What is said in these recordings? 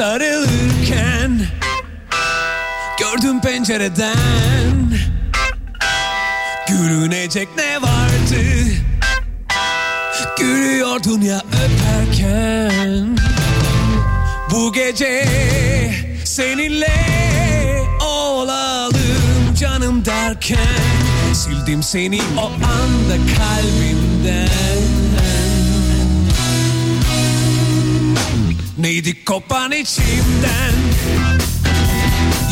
Sarılırken Gördüm pencereden Gülünecek ne vardı? Gülüyordun ya öperken. Bu gece seninle olalım canım derken Sildim seni o anda kalbimden Neydi kopan içimden?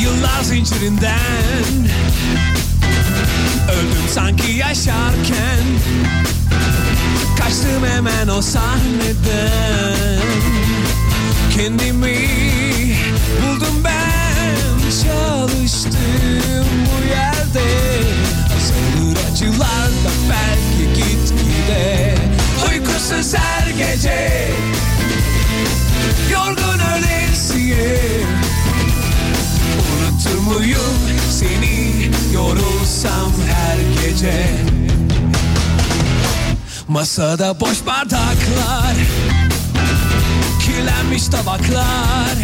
Yıllar zincirinden. Öldüm sanki yaşarken. Kaçtım hemen o sahneden. Kendimi buldum ben. Çalıştım bu yerde. Azalır acılar da belki gitgide? Uykusuz her gece Yorgun ölesiye Unutur muyum seni yorulsam her gece. Masada boş bardaklar Kirlenmiş tabaklar.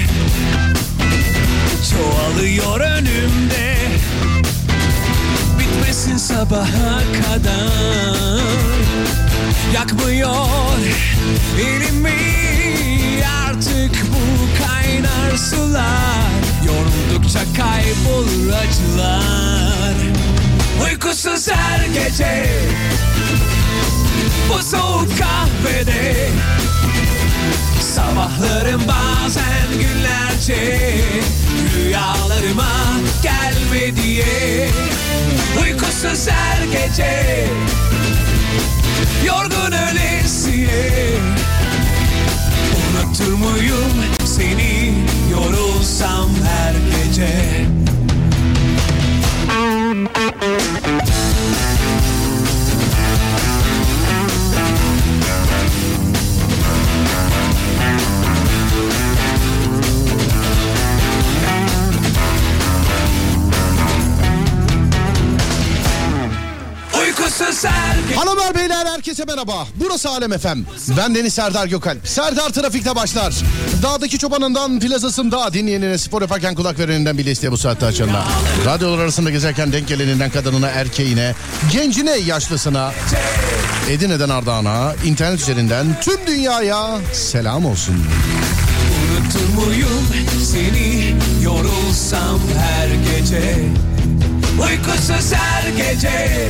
Çoğalıyor önümde. Bitmesin sabaha kadar. Yakmıyor elimi bu kaynar sular Yoruldukça kaybolur acılar. Uykusuz her gece Bu soğuk kahvede. Sabahlarım bazen günlerce Rüyalarıma gelme diye. Uykusuz her gece Yorgun ölesiye Unutur muyum seni yorulsam her gece Hanımlar beyler herkese merhaba. Burası Alem Efem. Ben Deniz Serdar Gökalp. Serdar Trafik'te başlar. Dağdaki çobanından plazasında dinleyenine spor yaparken kulak vereninden bile isteye bu saatte açanına. Radyolar arasında gezerken denk geleninden kadınına, erkeğine, gencine, yaşlısına, Edirne'den Ardahan'a, internet üzerinden tüm dünyaya selam olsun. Unutur muyum seni yorulsam her gece Uykusuz her gece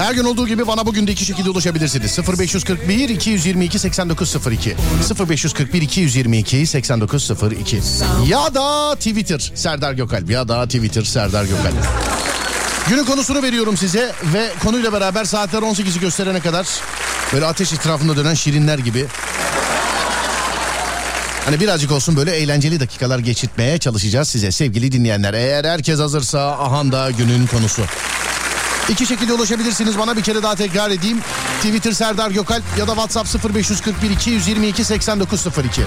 Her gün olduğu gibi bana bugün de iki şekilde ulaşabilirsiniz. 0541 222 8902 0541 222 8902 ya da Twitter Serdar Gökalp ya da Twitter Serdar Gökalp. Günün konusunu veriyorum size ve konuyla beraber saatler 18'i gösterene kadar böyle ateş etrafında dönen şirinler gibi Hani birazcık olsun böyle eğlenceli dakikalar geçirtmeye çalışacağız size sevgili dinleyenler. Eğer herkes hazırsa ahan da günün konusu. İki şekilde ulaşabilirsiniz bana bir kere daha tekrar edeyim. Twitter Serdar Gökalp ya da WhatsApp 0541 222 8902.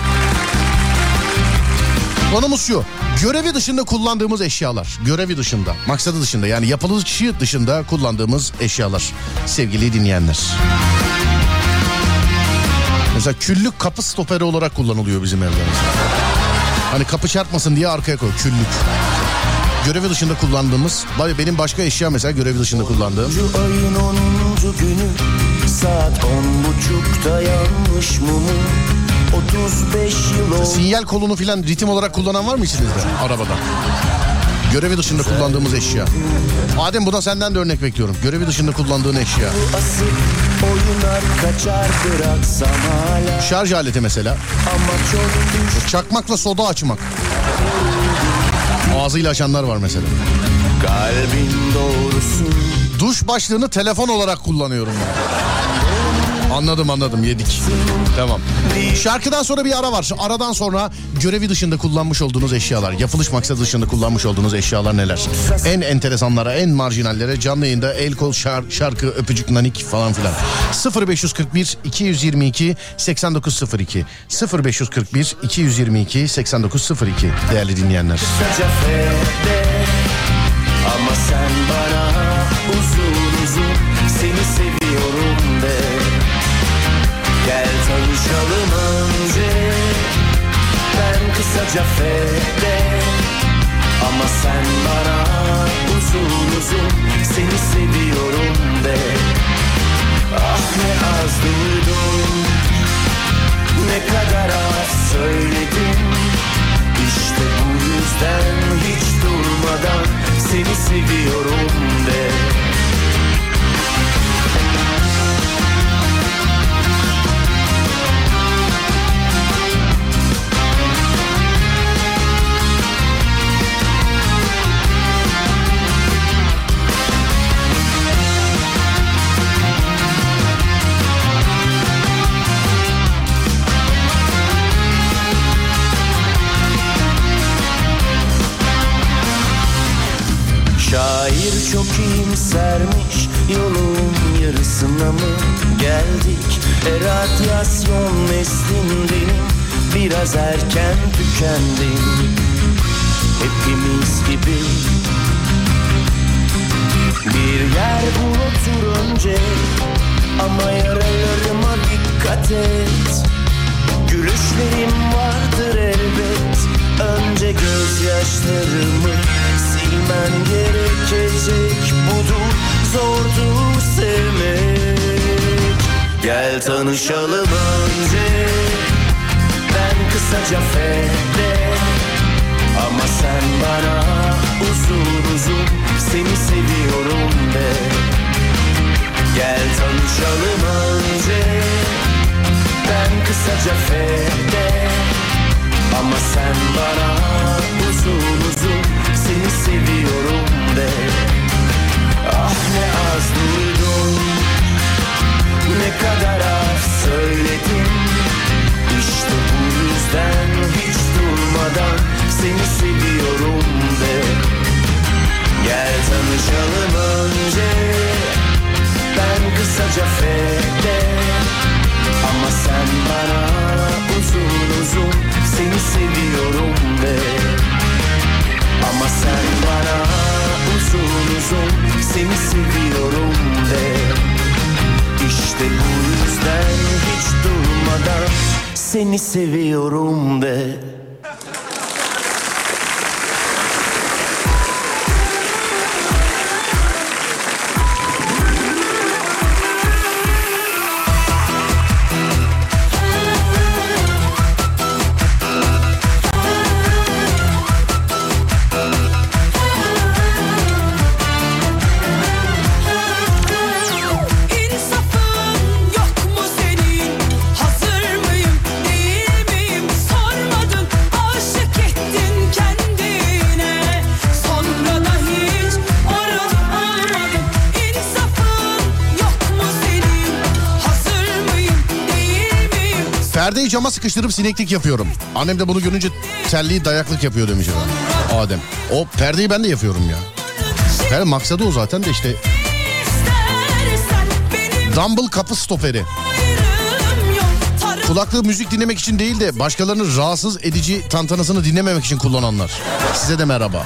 Konumuz şu. Görevi dışında kullandığımız eşyalar. Görevi dışında, maksadı dışında yani yapılışı dışında kullandığımız eşyalar. Sevgili dinleyenler. Mesela küllük kapı stoperi olarak kullanılıyor bizim evlerimizde. Hani kapı çarpmasın diye arkaya koy küllük. Görevi dışında kullandığımız, benim başka eşya mesela görevi dışında kullandığım. Ayın 10. günü saat on buçukta yanmış mumu 35 yıl oldu Sinyal kolunu filan ritim olarak kullanan var mı içinizde arabada? Görevi dışında kullandığımız eşya. Adem bu da senden de örnek bekliyorum. Görevi dışında kullandığın eşya. Şarj aleti mesela. düş Çakmakla soda açmak. Ağzıyla açanlar var mesela. kalbin doğrusu Duş başlığını telefon olarak kullanıyorum ben. Anladım anladım yedik. Tamam. Şarkıdan sonra bir ara var. Aradan sonra görevi dışında kullanmış olduğunuz eşyalar, yapılış maksadı dışında kullanmış olduğunuz eşyalar neler? En enteresanlara, en marjinallere canlı yayında el kol şar- şarkı, öpücük nanik falan filan. 0541 222 8902 0541 222 8902 değerli dinleyenler. kısaca fede Ama sen bana uzun uzun seni seviyorum de. Ah ne az duydum. Ne kadar az söyledim. İşte bu yüzden hiç durmadan seni seviyorum de. Tükendim Hepimiz gibi. Bir yer bul otur önce Ama yaralarıma dikkat et. Gülüşlerim vardır elbet Önce gözyaşlarımı silmen gerekecek. Budur zordur sevmek. Gel tanışalım önce kısaca fede Ama sen bana uzun uzun Seni seviyorum de. Gel tanışalım önce. Ben kısaca fede Ama sen bana uzun uzun Seni seviyorum de. Ah ne az duydum Ne kadar az söyledim İşte bu yüzden hiç durmadan Seni seviyorum de. Gel tanışalım önce Ben kısaca fede Ama sen bana uzun uzun Seni seviyorum de. Ama sen bana uzun uzun Seni seviyorum de. İşte bu yüzden hiç Seni seviyorum de cama sıkıştırıp sineklik yapıyorum. Annem de bunu görünce terliği dayaklık yapıyor demiş efendim. Adem. O perdeyi ben de yapıyorum ya. Yani maksadı o zaten de işte dumbbell kapı stoperi. Kulaklığı müzik dinlemek için değil de başkalarının rahatsız edici tantanasını dinlememek için kullananlar. Size de merhaba.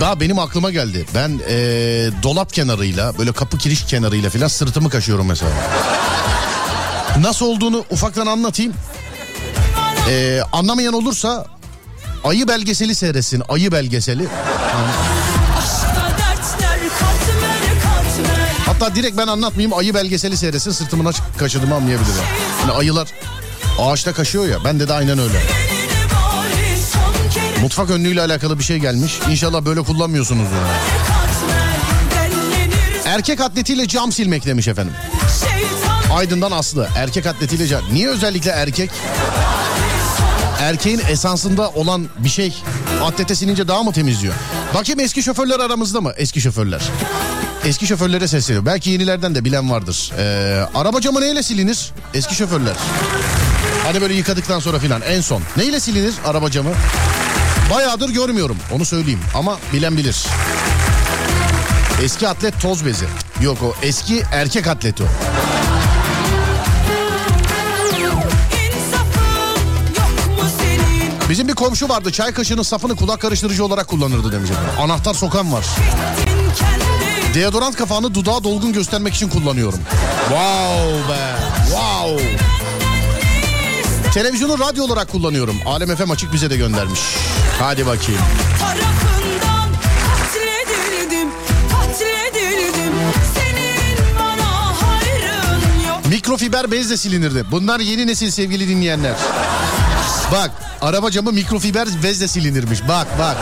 Daha benim aklıma geldi. Ben eee, dolap kenarıyla böyle kapı kiriş kenarıyla filan sırtımı kaşıyorum mesela. Nasıl olduğunu ufaktan anlatayım. Eee, anlamayan olursa ayı belgeseli seyretsin. Ayı belgeseli. Hatta direkt ben anlatmayayım ayı belgeseli seyretsin sırtımı nasıl kaşıdığımı anlayabilir. Yani ayılar ağaçta kaşıyor ya bende de aynen öyle. Mutfak önlüğüyle alakalı bir şey gelmiş. İnşallah böyle kullanmıyorsunuz. Yani. Erkek atletiyle cam silmek demiş efendim. Aydın'dan Aslı. Erkek atletiyle cam. Niye özellikle erkek? Erkeğin esansında olan bir şey atlete silince daha mı temizliyor? Bakayım eski şoförler aramızda mı? Eski şoförler. Eski şoförlere sesleniyor. Belki yenilerden de bilen vardır. Ee, araba camı neyle silinir? Eski şoförler. Hani böyle yıkadıktan sonra filan en son. Neyle silinir araba camı? Bayağıdır görmüyorum onu söyleyeyim ama bilen bilir. Eski atlet toz bezi. Yok o eski erkek atleti o. Bizim bir komşu vardı çay kaşığının safını kulak karıştırıcı olarak kullanırdı demiş efendim. Anahtar sokan var. Deodorant kapağını dudağa dolgun göstermek için kullanıyorum. Wow be. Wow. Televizyonu radyo olarak kullanıyorum. Alem FM açık bize de göndermiş. Hadi bakayım. Mikrofiber bezle silinirdi. Bunlar yeni nesil sevgili dinleyenler. Bak araba camı mikrofiber bezle silinirmiş. Bak bak.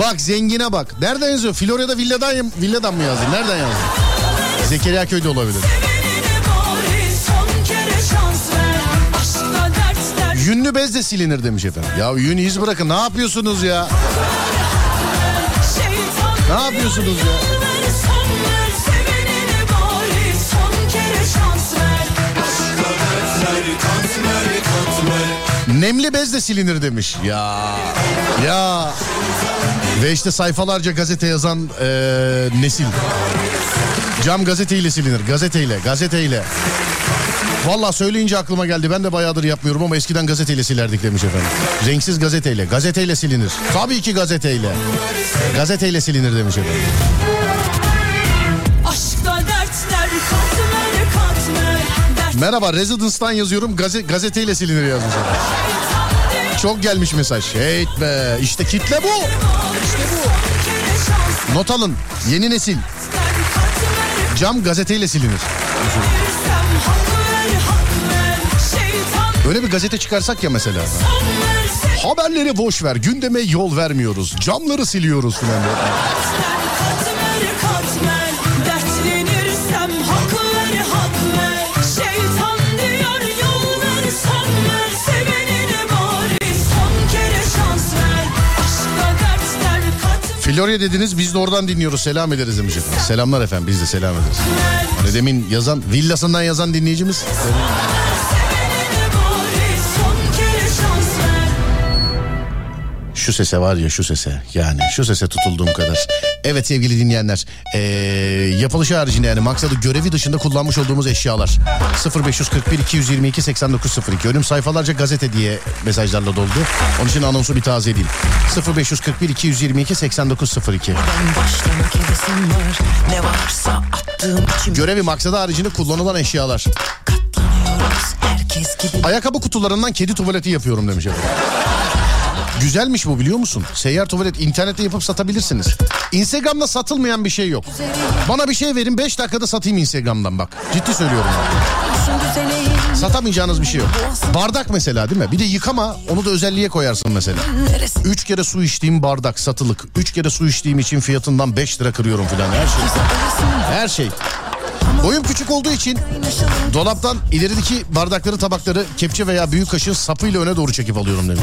Bak zengine bak. Nereden yazıyor? Florya'da villadan, villadan mı yazdı? Nereden yazdı? Zekeriya köyde olabilir. Yünlü bezle silinir demiş efendim. Ya yün iz bırakın ne yapıyorsunuz ya? Ne yapıyorsunuz ya? ver. Nemli bezle silinir demiş. Ya ya Ve işte sayfalarca gazete yazan e, nesil. Cam gazeteyle silinir. Gazeteyle, gazeteyle. Valla söyleyince aklıma geldi. Ben de bayağıdır yapmıyorum ama eskiden gazeteyle silerdik demiş efendim. Renksiz gazeteyle. Gazeteyle silinir. Tabii ki gazeteyle. Gazeteyle silinir demiş efendim. Merhaba Residence'dan yazıyorum. Gaze, gazeteyle silinir yazmış. Çok gelmiş mesaj. Hey be işte kitle bu. İşte bu Not alın. Yeni nesil. Cam gazeteyle silinir. Böyle bir gazete çıkarsak ya mesela. Haberleri boş ver. Gündeme yol vermiyoruz. Camları siliyoruz filan. Florya dediniz biz de oradan dinliyoruz. Selam ederiz demiş efendim. Selamlar efendim biz de selam ederiz. Hani demin yazan villasından yazan dinleyicimiz. Şu sese var ya şu sese yani şu sese tutulduğum kadar. Evet sevgili dinleyenler ee, yapılışı haricinde yani maksadı görevi dışında kullanmış olduğumuz eşyalar 0541 222 8902 önüm sayfalarca gazete diye mesajlarla doldu. Onun için anonsu bir taze edeyim. 0541 222 8902 Ben başlamak hevesim var Ne varsa attığım içim Görevi maksadı haricinde kullanılan eşyalar. Ayakkabı kutularından kedi tuvaleti yapıyorum demiş efendim. Güzelmiş bu biliyor musun? Seyyar tuvalet internette yapıp satabilirsiniz. Instagram'da satılmayan bir şey yok. Bana bir şey verin 5 dakikada satayım Instagram'dan bak. Ciddi söylüyorum. Satamayacağınız bir şey yok. Bardak mesela değil mi? Bir de yıkama onu da özelliğe koyarsın mesela. Neresi 3 kere su içtiğim bardak satılık. 3 kere su içtiğim için fiyatından 5 lira kırıyorum filan her şey. Her şey. Boyum küçük olduğu için dolaptan ilerideki bardakları tabakları kepçe veya büyük kaşığın sapıyla öne doğru çekip alıyorum demiş.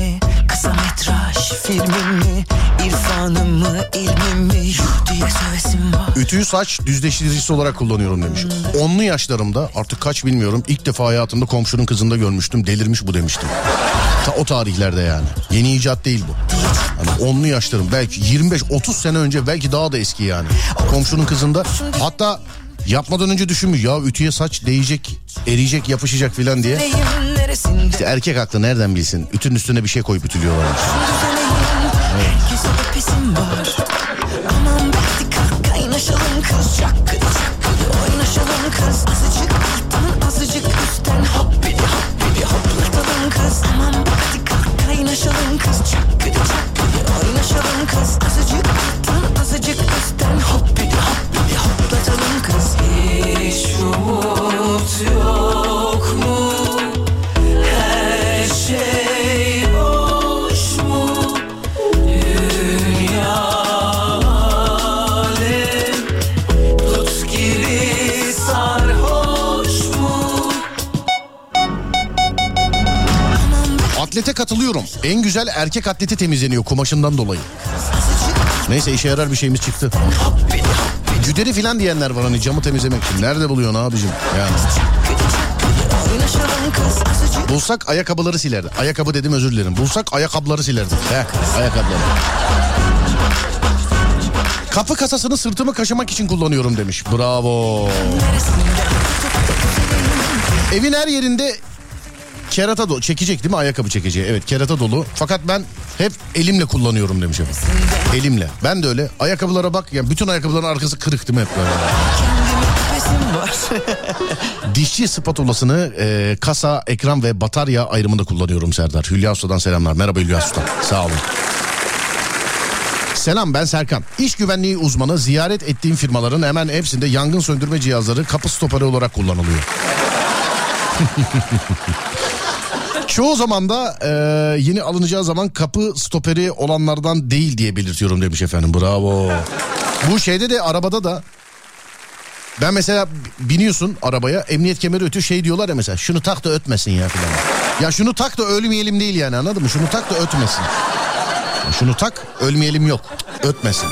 Ütüyü saç düzleştiricisi olarak kullanıyorum demiş. Onlu yaşlarımda artık kaç bilmiyorum ilk defa hayatımda komşunun kızında görmüştüm. Delirmiş bu demiştim. Ta o tarihlerde yani. Yeni icat değil bu. Hani onlu yaşlarım belki 25-30 sene önce belki daha da eski yani. Komşunun kızında hatta yapmadan önce düşünmüş ya ütüye saç değecek, eriyecek, yapışacak filan diye. İşte erkek aklı nereden bilsin? Ütünün üstüne bir şey koyup ütülüyorlarmış. Herkese Cause you could En güzel erkek atleti temizleniyor kumaşından dolayı. Neyse işe yarar bir şeyimiz çıktı. Güderi filan diyenler var hani camı temizlemek için. Nerede buluyorsun abicim? Yani. Bulsak ayakkabıları silerdi. Ayakkabı dedim özür dilerim. Bulsak ayakkabıları silerdi. Heh, ayakkabıları. Kapı kasasını sırtımı kaşımak için kullanıyorum demiş. Bravo. Evin her yerinde kerata dolu. Çekecek değil mi ayakkabı çekeceği? Evet kerata dolu. Fakat ben hep elimle kullanıyorum demiş efendim. Elimle. Ben de öyle. Ayakkabılara bak. Yani bütün ayakkabıların arkası kırık değil mi hep böyle? Dişçi spatulasını e, kasa, ekran ve batarya ayrımında kullanıyorum Serdar. Hülya Usta'dan selamlar. Merhaba Hülya Usta. Sağ olun. Selam ben Serkan. İş güvenliği uzmanı ziyaret ettiğim firmaların hemen hepsinde yangın söndürme cihazları kapı stoperi olarak kullanılıyor. Çoğu zaman da e, yeni alınacağı zaman kapı stoperi olanlardan değil diye belirtiyorum demiş efendim. Bravo. Bu şeyde de arabada da Ben mesela biniyorsun arabaya emniyet kemeri ötüyor şey diyorlar ya mesela şunu tak da ötmesin ya filan. Ya şunu tak da ölmeyelim değil yani anladın mı? Şunu tak da ötmesin. Ya şunu tak ölmeyelim yok ötmesin.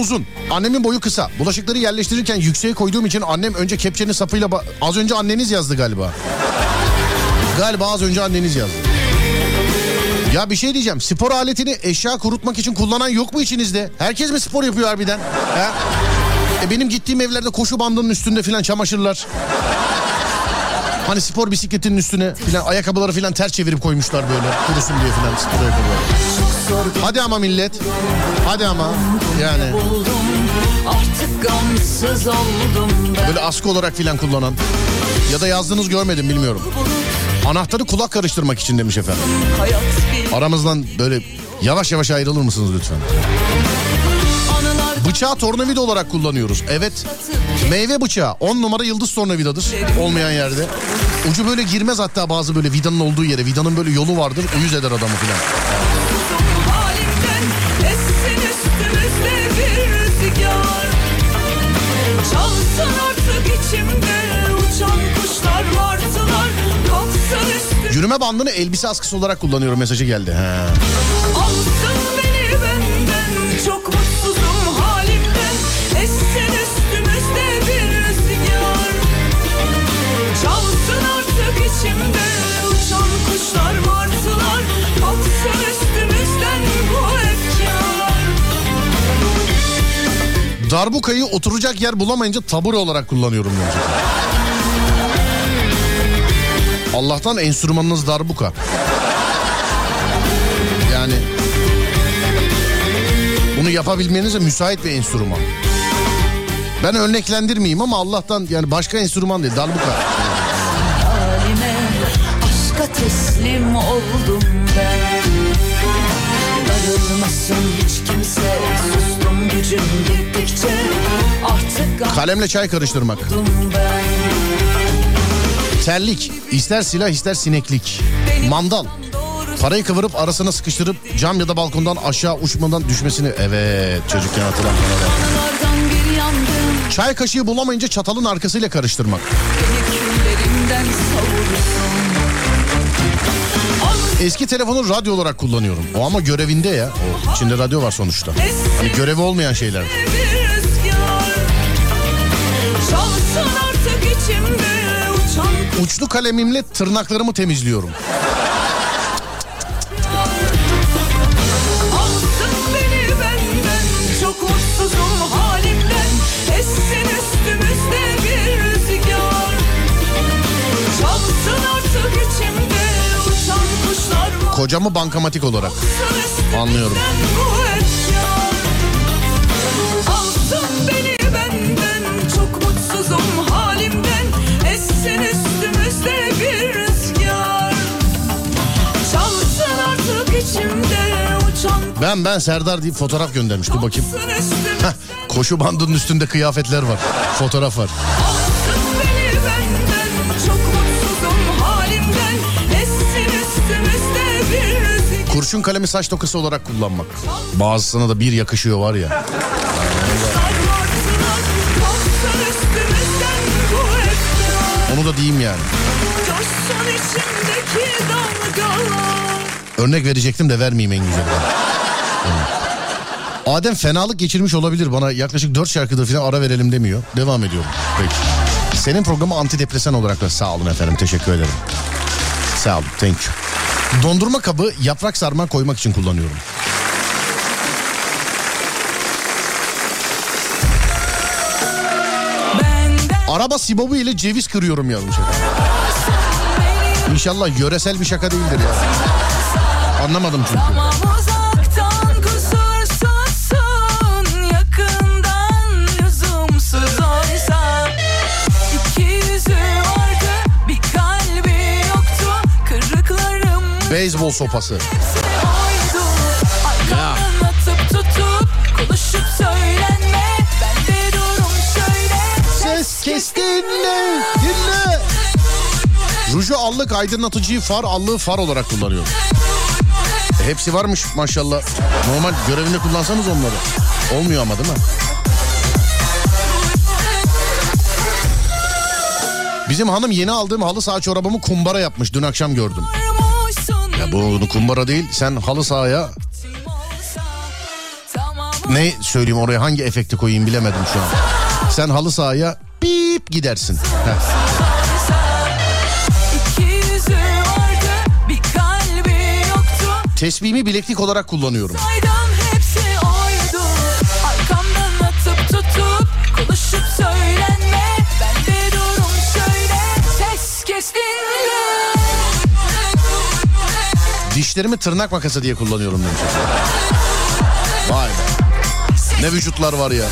Uzun. Annemin boyu kısa. Bulaşıkları yerleştirirken yükseğe koyduğum için annem önce kepçenin sapıyla... ba- Az önce anneniz yazdı galiba. Galiba az önce anneniz yazdı. Ya bir şey diyeceğim. Spor aletini eşya kurutmak için kullanan yok mu içinizde? Herkes mi spor yapıyor harbiden? He? E benim gittiğim evlerde koşu bandının üstünde filan çamaşırlar. Hani spor bisikletinin üstüne filan ayakkabıları filan ters çevirip koymuşlar böyle kurusun diye filan spor ayakkabıları. Hadi ama millet. Hadi ama. Yani böyle askı olarak filan kullanan. Ya da yazdığınız görmedim bilmiyorum. Anahtarı kulak karıştırmak için demiş efendim. Aramızdan böyle yavaş yavaş ayrılır mısınız lütfen? Bıçağı tornavida olarak kullanıyoruz. Evet. Meyve bıçağı 10 numara yıldız tornavidadır olmayan yerde. Ucu böyle girmez hatta bazı böyle vidanın olduğu yere. Vidanın böyle yolu vardır uyuz eder adamı filan. Yürüme bandını elbise askısı olarak kullanıyorum mesajı geldi. He. Darbukayı oturacak yer bulamayınca tabure olarak kullanıyorum demiş. Allah'tan enstrümanınız darbuka. Yani bunu yapabilmenize müsait bir enstrüman. Ben örneklendirmeyeyim ama Allah'tan yani başka enstrüman değil darbuka. halime Aşka teslim oldum ben Darılmasın hiç kimse gücüm gittikçe Artık Kalemle çay karıştırmak. Terlik. ister silah ister sineklik. Mandal. Parayı kıvırıp arasına sıkıştırıp cam ya da balkondan aşağı uçmadan düşmesini... Evet çocukken yandım Çay kaşığı bulamayınca çatalın arkasıyla karıştırmak. Beni Eski telefonu radyo olarak kullanıyorum. O ama görevinde ya. O içinde radyo var sonuçta. Hani görevi olmayan şeyler. Uçlu kalemimle tırnaklarımı temizliyorum. Çalsın artık içimde Uçan Ben ben Serdar deyip fotoğraf göndermiş. Dur bakayım. Heh, koşu bandının üstünde kıyafetler var. Fotoğraf var. Kurşun kalemi saç tokası olarak kullanmak. Bazısına da bir yakışıyor var ya. Onu da diyeyim yani. Örnek verecektim de vermeyeyim en güzeli. Adem fenalık geçirmiş olabilir. Bana yaklaşık 4 şarkıdır falan ara verelim demiyor. Devam ediyorum. Peki. Senin programı antidepresan olarak da sağ olun efendim. Teşekkür ederim. Sağ olun. Thank you. Dondurma kabı yaprak sarma koymak için kullanıyorum. Araba sibobu ile ceviz kırıyorum yazmış. İnşallah yöresel bir şaka değildir ya. Anlamadım çünkü. De durum şöyle Ses kes dinle dinle. Ruju allık aydınlatıcıyı far allığı far olarak kullanıyorum. E, hepsi varmış maşallah. Normal görevinde kullansanız onları. Olmuyor ama değil mi? Bizim hanım yeni aldığım halı saha çorabımı kumbara yapmış. Dün akşam gördüm. Ya bu kumbara değil. Sen halı sahaya ne söyleyeyim oraya hangi efekti koyayım bilemedim şu an. Sen halı sahaya bip gidersin. Heh. Tesbihimi bileklik olarak kullanıyorum. Saydam Dişlerimi tırnak makası diye kullanıyorum demiş. Vay be. Ne vücutlar var ya.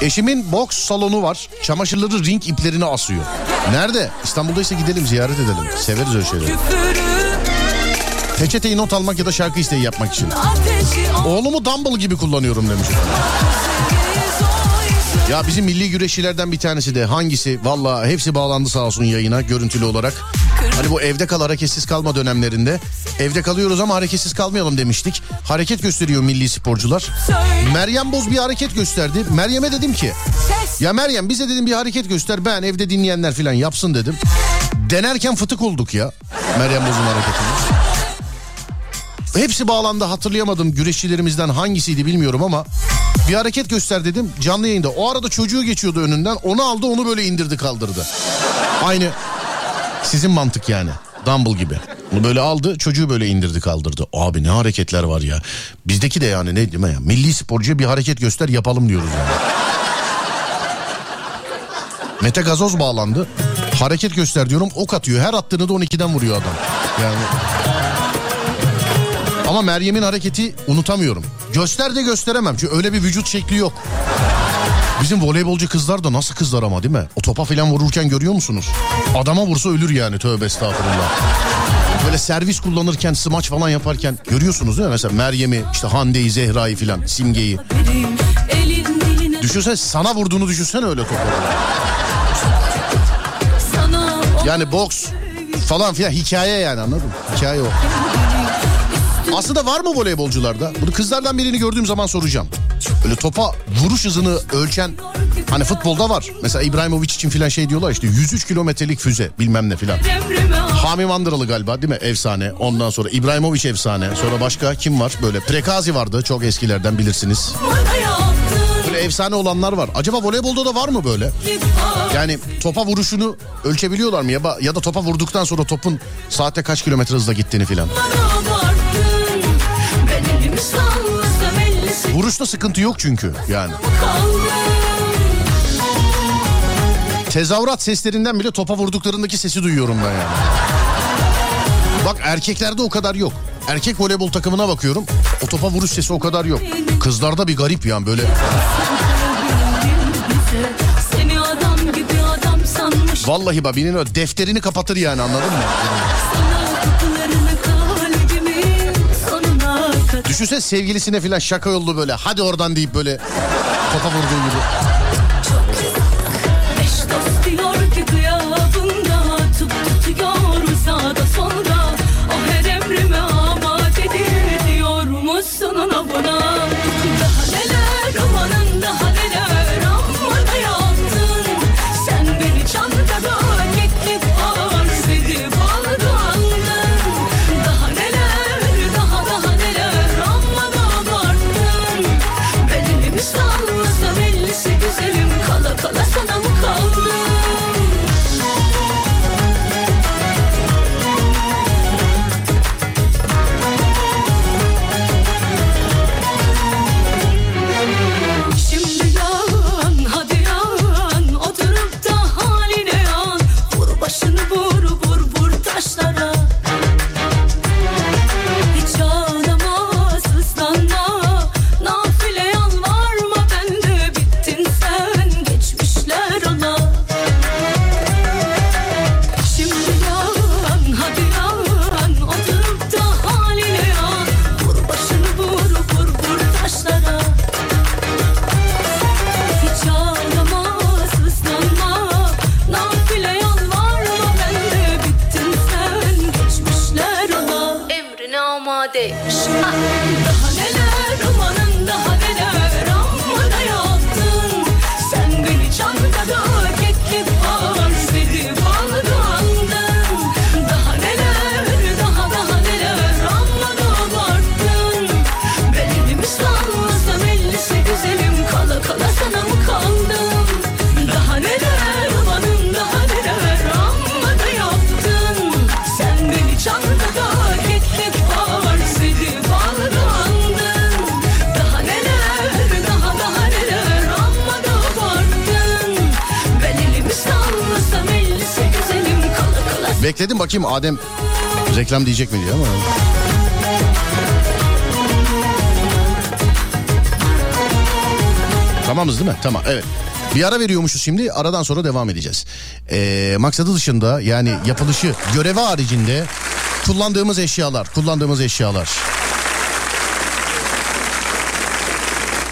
Eşimin boks salonu var. Çamaşırları ring iplerine asıyor. Nerede? İstanbul'daysa gidelim ziyaret edelim. Severiz öyle şeyleri. Peçeteyi not almak ya da şarkı isteği yapmak için. Oğlumu dumbbell gibi kullanıyorum demiş. Ya bizim milli güreşçilerden bir tanesi de hangisi? Valla hepsi bağlandı sağ olsun yayına görüntülü olarak. Hani bu evde kal hareketsiz kalma dönemlerinde. Evde kalıyoruz ama hareketsiz kalmayalım demiştik. Hareket gösteriyor milli sporcular. Meryem Boz bir hareket gösterdi. Meryem'e dedim ki ya Meryem bize dedim bir hareket göster ben evde dinleyenler falan yapsın dedim. Denerken fıtık olduk ya Meryem Boz'un hareketini. Hepsi bağlandı hatırlayamadım güreşçilerimizden hangisiydi bilmiyorum ama bir hareket göster dedim canlı yayında. O arada çocuğu geçiyordu önünden onu aldı onu böyle indirdi kaldırdı. Aynı sizin mantık yani dumbbell gibi. Onu böyle aldı çocuğu böyle indirdi kaldırdı. Abi ne hareketler var ya. Bizdeki de yani ne mi ya? Milli sporcuya bir hareket göster yapalım diyoruz yani. Mete Gazoz bağlandı. Hareket göster diyorum ok atıyor. Her attığını da 12'den vuruyor adam. Yani ama Meryem'in hareketi unutamıyorum. Göster de gösteremem çünkü öyle bir vücut şekli yok. Bizim voleybolcu kızlar da nasıl kızlar ama değil mi? O topa falan vururken görüyor musunuz? Adama vursa ölür yani tövbe estağfurullah. Böyle servis kullanırken smaç falan yaparken görüyorsunuz değil mi? Mesela Meryem'i işte Hande'yi Zehra'yı falan Simge'yi. Düşünsen sana vurduğunu düşünsene öyle sana Yani boks falan filan hikaye yani anladın mı? Hikaye o. Aslında var mı voleybolcularda? Bunu kızlardan birini gördüğüm zaman soracağım. Böyle topa vuruş hızını ölçen hani futbolda var. Mesela İbrahimovic için filan şey diyorlar işte 103 kilometrelik füze bilmem ne filan. Hami Mandıralı galiba değil mi? Efsane. Ondan sonra İbrahimovic efsane. Sonra başka kim var? Böyle Prekazi vardı. Çok eskilerden bilirsiniz. Böyle efsane olanlar var. Acaba voleybolda da var mı böyle? Yani topa vuruşunu ölçebiliyorlar mı? Ya, ya da topa vurduktan sonra topun saatte kaç kilometre hızla gittiğini filan. Vuruşta sıkıntı yok çünkü yani. kaldı Tezahürat seslerinden bile topa vurduklarındaki sesi duyuyorum ben yani. Bak erkeklerde o kadar yok. Erkek voleybol takımına bakıyorum. O topa vuruş sesi o kadar yok. Kızlarda bir garip yani böyle. Vallahi bak birinin öyle defterini kapatır yani anladın mı? Düşünsene sevgilisine filan şaka yollu böyle. Hadi oradan deyip böyle topa vurduğu gibi. Eş dost diyor ki kıyabında Tup tutuyor sağda solda reklam diyecek mi diye ama. Tamamız değil mi? Tamam evet. Bir ara veriyormuşuz şimdi aradan sonra devam edeceğiz. Ee, maksadı dışında yani yapılışı görevi haricinde kullandığımız eşyalar kullandığımız eşyalar.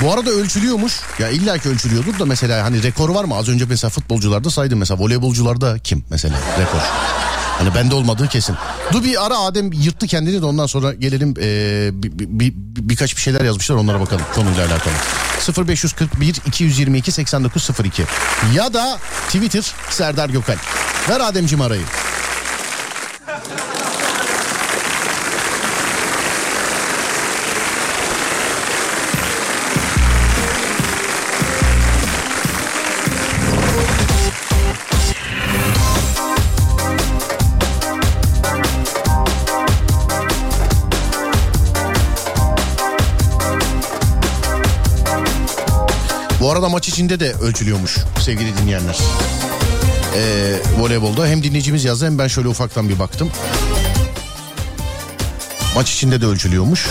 Bu arada ölçülüyormuş. Ya illa ki ölçülüyordur da mesela hani rekor var mı? Az önce mesela futbolcularda saydım mesela voleybolcularda kim mesela rekor? Hani bende olmadığı kesin. Dur bir ara Adem yırttı kendini de ondan sonra gelelim ee, bir, bir- bir- birkaç bir şeyler yazmışlar onlara bakalım konuyla alakalı. 0541 222 8902 ya da Twitter Serdar Gökal. Ver Ademciğim arayı. Arada maç içinde de ölçülüyormuş sevgili dinleyenler. Ee, voleybolda hem dinleyicimiz yazdı hem ben şöyle ufaktan bir baktım. Maç içinde de ölçülüyormuş.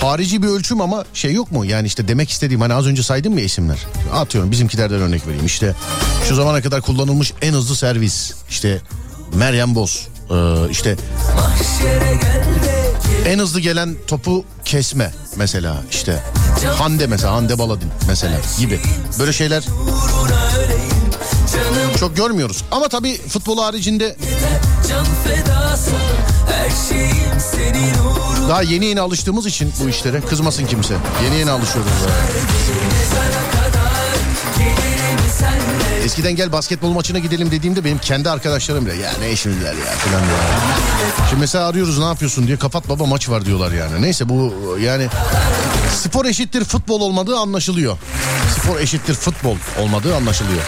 Harici bir ölçüm ama şey yok mu? Yani işte demek istediğim hani az önce saydım mı isimler? Atıyorum bizimkilerden örnek vereyim. İşte şu zamana kadar kullanılmış en hızlı servis. İşte Meryem Boz. Ee, işte en hızlı gelen topu kesme mesela işte. Hande mesela Hande Baladin mesela gibi. Böyle şeyler çok görmüyoruz. Ama tabii futbol haricinde daha yeni yeni alıştığımız için bu işlere kızmasın kimse. Yeni yeni alışıyoruz. Eskiden gel basketbol maçına gidelim dediğimde benim kendi arkadaşlarım bile ya ne işiniz var ya falan diyor. Şimdi mesela arıyoruz ne yapıyorsun diye kapat baba maç var diyorlar yani. Neyse bu yani spor eşittir futbol olmadığı anlaşılıyor. Spor eşittir futbol olmadığı anlaşılıyor.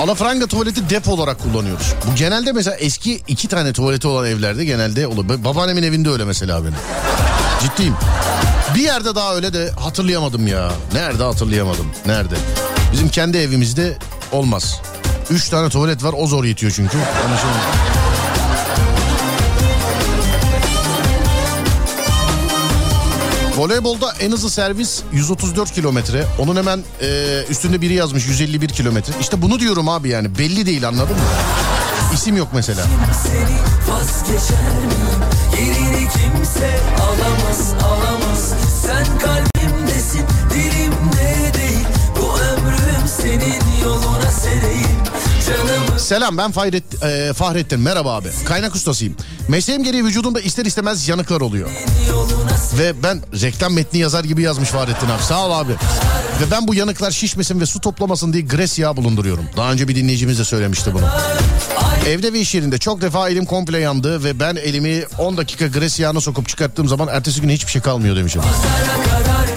Alafranga tuvaleti depo olarak kullanıyoruz. Bu genelde mesela eski iki tane tuvaleti olan evlerde genelde olur. Ba- Babaannemin evinde öyle mesela benim. Ciddiyim. Bir yerde daha öyle de hatırlayamadım ya. Nerede hatırlayamadım. Nerede? Bizim kendi evimizde olmaz. Üç tane tuvalet var o zor yetiyor çünkü. Anlaşılmıyor. Voleybolda en hızlı servis 134 kilometre. Onun hemen e, üstünde biri yazmış 151 kilometre. İşte bunu diyorum abi yani belli değil anladın mı? İsim yok mesela. Yerini kimse alamaz alamaz Sen kalbimdesin dilimde değil Bu ömrüm senin yoluna sereyim Canımı Selam ben Fahret, e, Fahrettin merhaba abi. Kaynak ustasıyım. Mesleğim gereği vücudumda ister istemez yanıklar oluyor. Ve ben reklam metni yazar gibi yazmış Fahrettin abi. Sağ ol abi. Ve ben bu yanıklar şişmesin ve su toplamasın diye gres yağı bulunduruyorum. Daha önce bir dinleyicimiz de söylemişti bunu. Evde ve iş yerinde çok defa elim komple yandı ve ben elimi 10 dakika gres yağına sokup çıkarttığım zaman ertesi gün hiçbir şey kalmıyor demişim.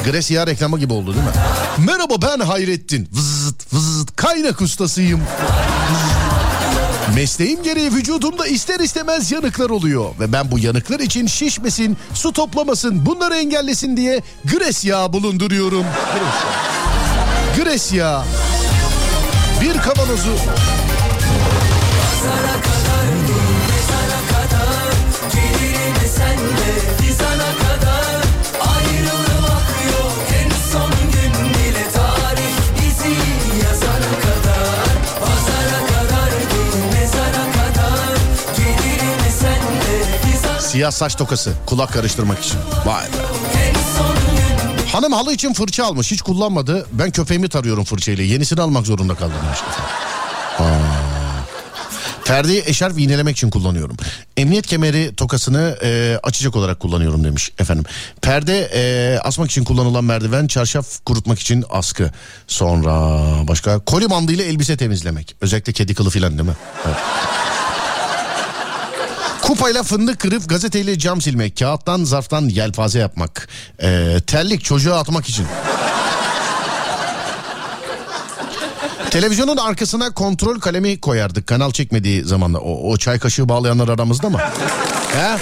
Gres yağı reklamı gibi oldu değil mi? Merhaba ben Hayrettin. Vızıt vızıt kaynak ustasıyım. Mesleğim gereği vücudumda ister istemez yanıklar oluyor. Ve ben bu yanıklar için şişmesin, su toplamasın, bunları engellesin diye gres yağı bulunduruyorum. Gres yağı. Bir kavanozu gelirim sen de Fizana kadar ayrılmak yok En son gün bile tarih bizi yazana kadar Pazara kadar mezara kadar Gelirim sen de Fizana siyah saç tokası kulak karıştırmak için. Vay be. Hanım halı için fırça almış hiç kullanmadı. Ben köpeğimi tarıyorum fırçayla. Yenisini almak zorunda kaldım. Aa. Perdeyi eşarp iğnelemek için kullanıyorum. Emniyet kemeri tokasını e, açacak olarak kullanıyorum demiş efendim. Perde e, asmak için kullanılan merdiven, çarşaf kurutmak için askı. Sonra başka koli bandıyla elbise temizlemek. Özellikle kedi kılı filan değil mi? Evet. Kupayla fındık kırıp gazeteyle cam silmek. Kağıttan zarftan yelpaze yapmak. E, terlik çocuğa atmak için. Televizyonun arkasına kontrol kalemi koyardık kanal çekmediği zamanda. O, o çay kaşığı bağlayanlar aramızda mı? He?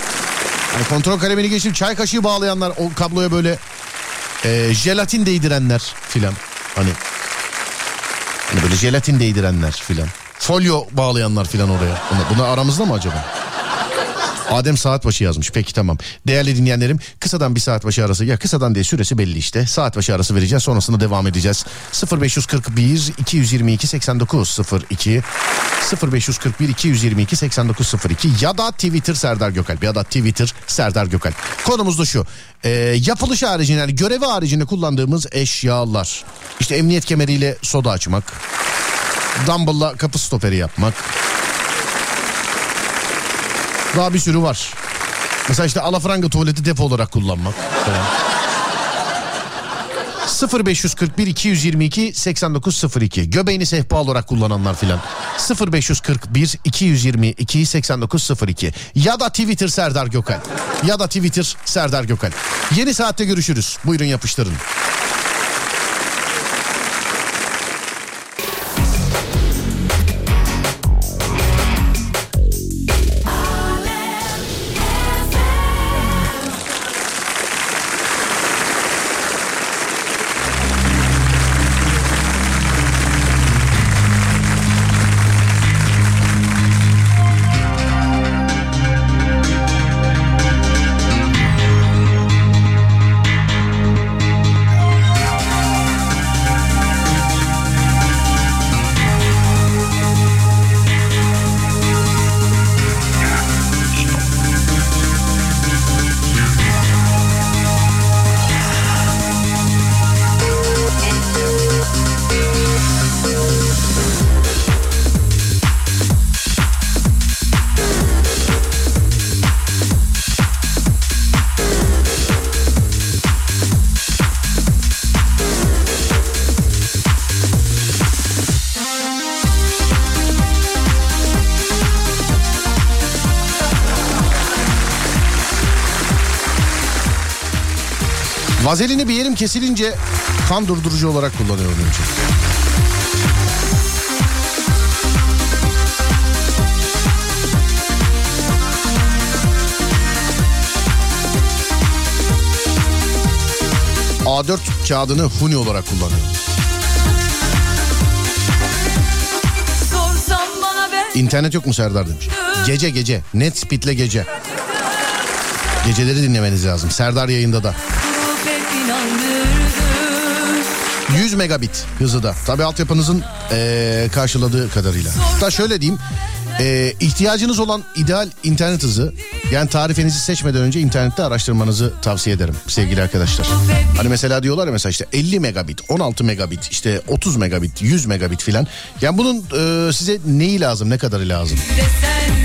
Hani kontrol kalemini geçip çay kaşığı bağlayanlar o kabloya böyle e, jelatin değdirenler filan. Hani, hani böyle jelatin değdirenler filan. Folyo bağlayanlar filan oraya. Bunlar, bunlar aramızda mı acaba? Adem saat başı yazmış. Peki tamam. Değerli dinleyenlerim kısadan bir saat başı arası. Ya kısadan diye süresi belli işte. Saat başı arası vereceğiz. Sonrasında devam edeceğiz. 0541 222 89 02 0541 222 89 02 ya da Twitter Serdar Gökalp ya da Twitter Serdar Gökalp. Konumuz da şu. Ee, yapılış haricinde yani görevi haricinde kullandığımız eşyalar. İşte emniyet kemeriyle soda açmak. Dumbbell'la kapı stoperi yapmak. Daha bir sürü var. Mesela işte alafranga tuvaleti depo olarak kullanmak. falan. 0541 222 8902 göbeğini sehpa olarak kullananlar filan 0541 222 8902 ya da Twitter Serdar Gökal ya da Twitter Serdar Gökal yeni saatte görüşürüz buyurun yapıştırın Vazelini bir yerim kesilince kan durdurucu olarak kullanıyorum önce. A4 kağıdını huni olarak ben İnternet yok mu Serdar demiş. Gece gece. Net speedle gece. Geceleri dinlemeniz lazım. Serdar yayında da. 100 megabit hızı da. Tabii altyapınızın eee, karşıladığı kadarıyla. Da şöyle diyeyim. eee, ihtiyacınız olan ideal internet hızı yani tarifenizi seçmeden önce internette araştırmanızı tavsiye ederim sevgili arkadaşlar. Hani mesela diyorlar ya mesela işte 50 megabit, 16 megabit, işte 30 megabit, 100 megabit filan. Yani bunun eee, size neyi lazım, ne kadarı lazım? Desen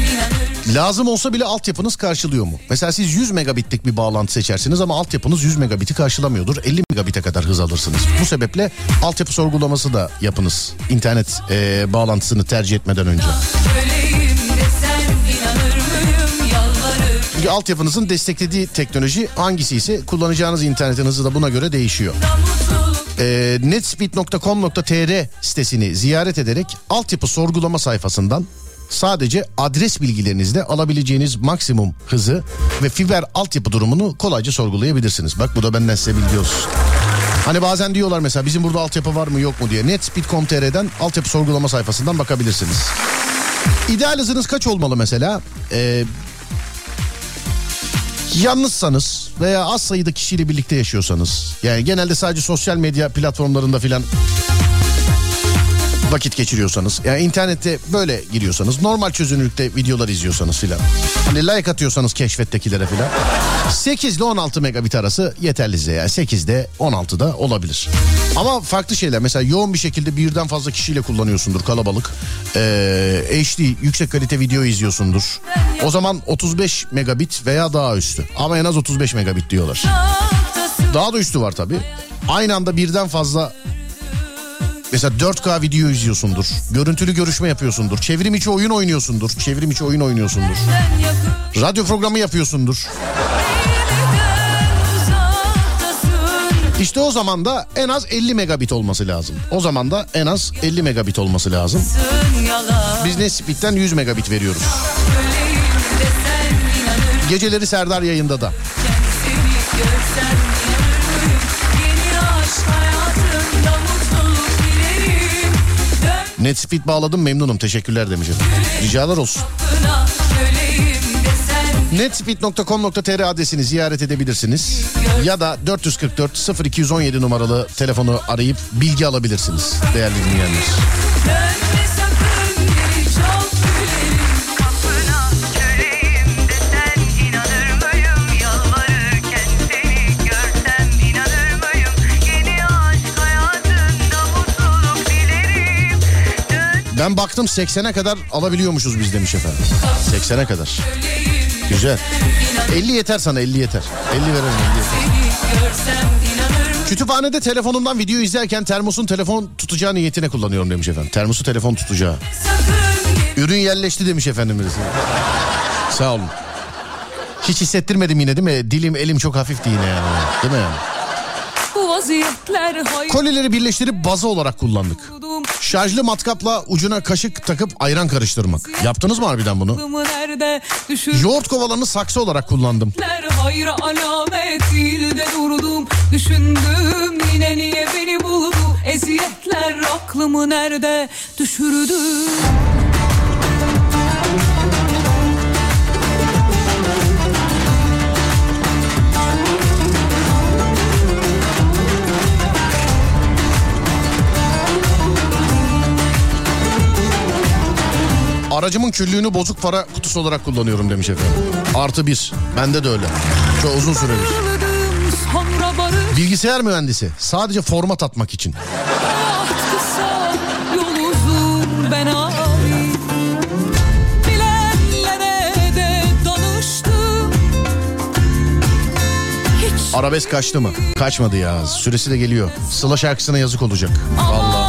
Lazım olsa bile altyapınız karşılıyor mu? Mesela siz 100 megabitlik bir bağlantı seçersiniz ama altyapınız 100 megabiti karşılamıyordur. 50 megabite kadar hız alırsınız. Bu sebeple altyapı sorgulaması da yapınız. İnternet eee, bağlantısını tercih etmeden önce. Çünkü altyapınızın desteklediği teknoloji hangisi ise kullanacağınız internetin hızı da buna göre değişiyor. Eee netspeed.com.tr sitesini ziyaret ederek altyapı sorgulama sayfasından sadece adres bilgilerinizle alabileceğiniz maksimum hızı ve fiber altyapı durumunu kolayca sorgulayabilirsiniz. Bak bu da benden size bilgi olsun. Hani bazen diyorlar mesela bizim burada altyapı var mı yok mu diye. Netspeed.com.tr'den altyapı sorgulama sayfasından bakabilirsiniz. İdeal hızınız kaç olmalı mesela? Ee, yalnızsanız veya az sayıda kişiyle birlikte yaşıyorsanız yani genelde sadece sosyal medya platformlarında filan vakit geçiriyorsanız yani internette böyle giriyorsanız normal çözünürlükte videolar izliyorsanız filan hani like atıyorsanız keşfettekilere filan 8 ile 16 megabit arası yeterli size yani 8'de 16'da olabilir. Ama farklı şeyler mesela yoğun bir şekilde birden fazla kişiyle kullanıyorsundur kalabalık. Ee, HD yüksek kalite video izliyorsundur. O zaman 35 megabit veya daha üstü. Ama en az 35 megabit diyorlar. Daha da üstü var tabii. Aynı anda birden fazla Mesela 4K video izliyorsundur. Görüntülü görüşme yapıyorsundur. Çevrim içi oyun oynuyorsundur. Çevrim içi oyun oynuyorsundur. Radyo programı yapıyorsundur. İşte o zaman da en az 50 megabit olması lazım. O zaman da en az 50 megabit olması lazım. Biz Nesbit'ten 100 megabit veriyoruz. Geceleri Serdar yayında da. Netspeed bağladım memnunum teşekkürler demiş efendim. Ricalar olsun. Netspeed.com.tr adresini ziyaret edebilirsiniz. Ya da 444 0217 numaralı telefonu arayıp bilgi alabilirsiniz değerli dinleyenler. Ben baktım 80'e kadar alabiliyormuşuz biz demiş efendim. 80'e kadar. Güzel. 50 yeter sana 50 yeter. 50 verelim 50 yeter. Kütüphanede telefonumdan video izlerken termosun telefon tutacağı niyetine kullanıyorum demiş efendim. Termosu telefon tutacağı. Ürün yerleşti demiş efendim birisi. Sağ olun. Hiç hissettirmedim yine değil mi? Dilim elim çok hafifti yine yani. Değil mi yani? Kolileri birleştirip bazı olarak kullandık. Şarjlı matkapla ucuna kaşık takıp ayran karıştırmak. Yaptınız mı harbiden bunu? Yoğurt kovanını saksı olarak kullandım. hayra alamet değil de durdum Düşündüm yine niye beni buldu Eziyetler aklımı nerede düşürdü Aracımın küllüğünü bozuk para kutusu olarak kullanıyorum demiş efendim. Artı bir. Bende de öyle. Çok uzun süredir. Bilgisayar mühendisi. Sadece format atmak için. Arabesk kaçtı mı? Kaçmadı ya. Süresi de geliyor. Sıla şarkısına yazık olacak. Vallahi.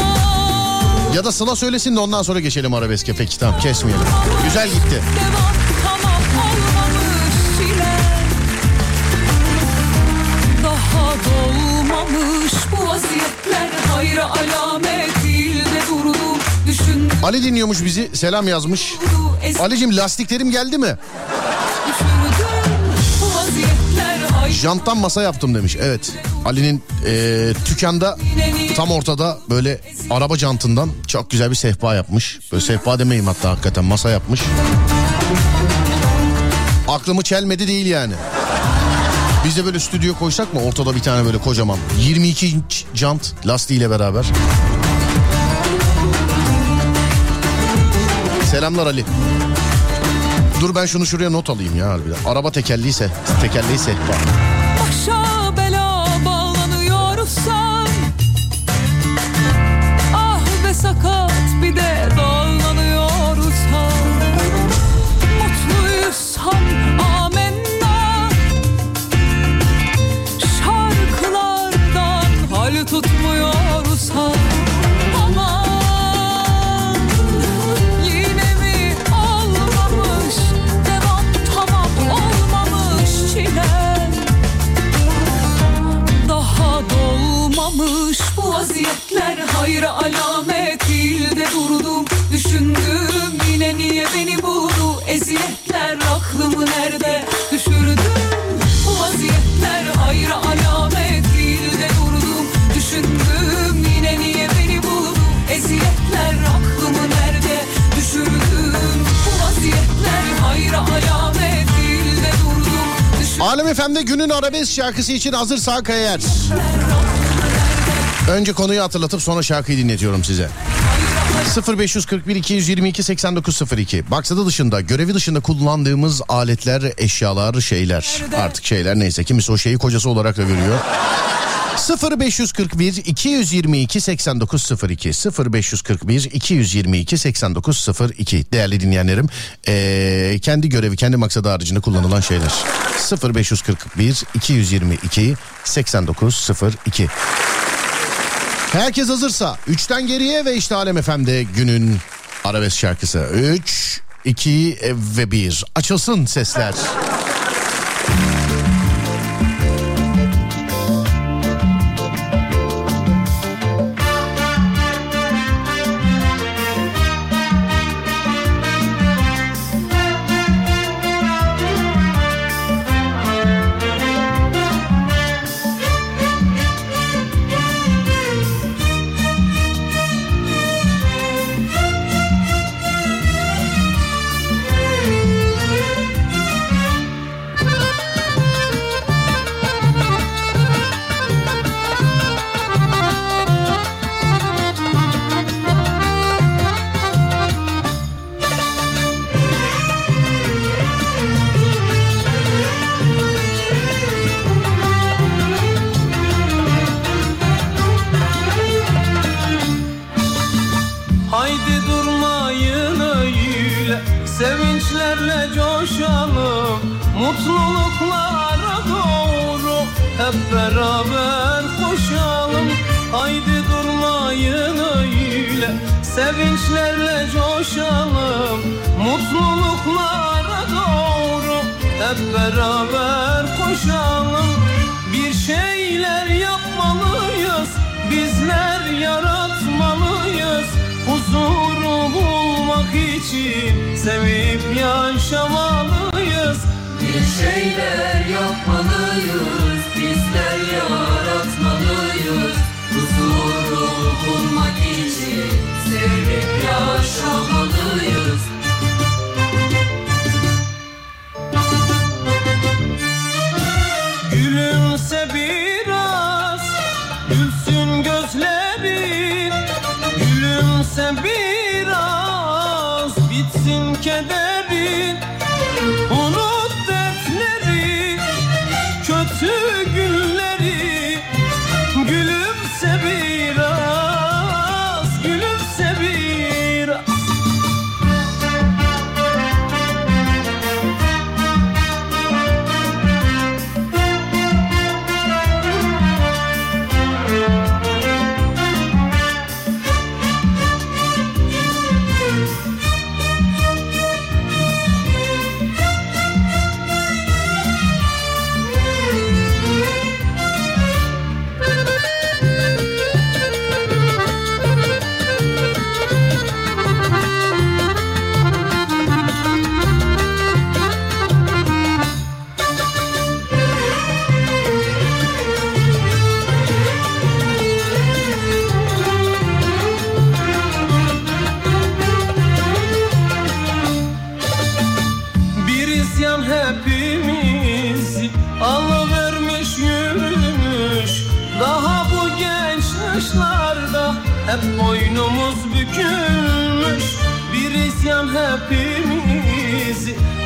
Ya da Sıla söylesin de ondan sonra geçelim arabeske. Peki tamam kesmeyelim. Güzel gitti. Devam tamam olmamış çile Daha dolmamış bu vaziyetler Hayra alamet değil de durdum Düşündüm Ali dinliyormuş bizi. Selam yazmış. Alicim lastiklerim geldi mi? Janttan masa yaptım demiş. Evet. Ali'nin eee dükkanda tam ortada böyle araba jantından çok güzel bir sehpa yapmış. Böyle sehpa demeyeyim hatta hakikaten masa yapmış. Aklımı çelmedi değil yani. Biz de böyle stüdyo koysak mı ortada bir tane böyle kocaman 22 inç jant lastiğiyle beraber. Selamlar Ali. Dur ben şunu şuraya not alayım ya harbiden. Araba tekerliyse, tekerleği sehpa. Hayra alamet değil de durdum Düşündüm yine niye beni buldu? Eziyetler aklımı nerede düşürdüm Bu vaziyetler hayra alamet değil de durdum Düşündüm yine niye beni buldu? Eziyetler aklımı nerede düşürdüm Bu vaziyetler hayra alamet değil de durdum Düşündüm Alem FM'de günün arabesk şarkısı için hazırsak eğer. Önce konuyu hatırlatıp sonra şarkıyı dinletiyorum size. 0541 222 8902 Maksada dışında görevi dışında kullandığımız aletler, eşyalar, şeyler. Artık şeyler neyse kimisi o şeyi kocası olarak da görüyor. 0541 222 8902 0541 222 8902 değerli dinleyenlerim ee, kendi görevi kendi maksadı haricinde kullanılan şeyler 0541 222 8902 Herkes hazırsa 3'ten geriye ve işte Alem FM'de günün arabesk şarkısı 3 2 ve 1 açılsın sesler. Şeyler yapmalıyız,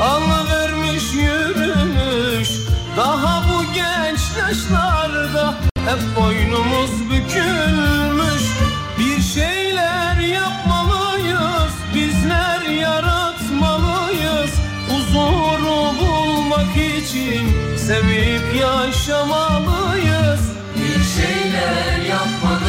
alıvermiş yürümüş. Daha bu genç yaşlarda hep boynumuz bükülmüş. Bir şeyler yapmalıyız bizler yaratmalıyız. Huzuru bulmak için sevip yaşamalıyız. Bir şeyler yapmalıyız,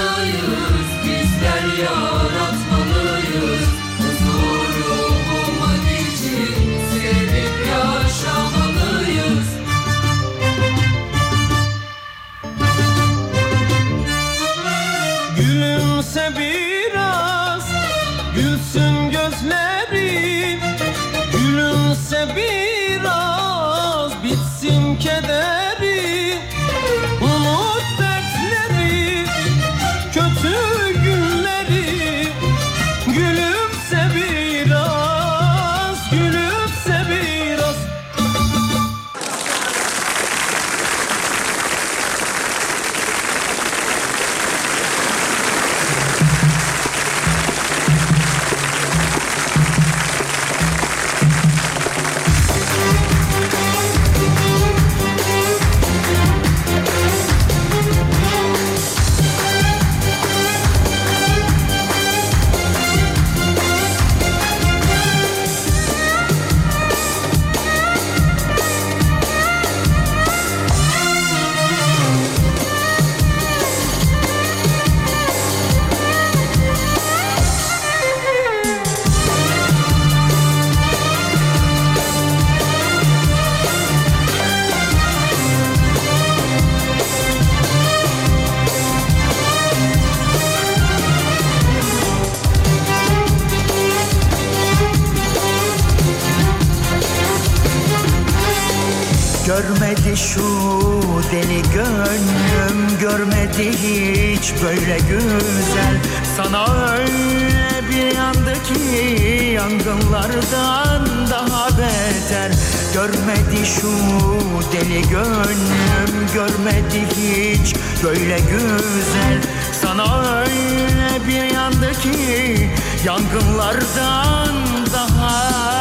yandı ki Yangınlardan daha beter. Görmedi şu deli gönlüm Görmedi hiç böyle güzel. Sana öyle bir yandı ki Yangınlardan daha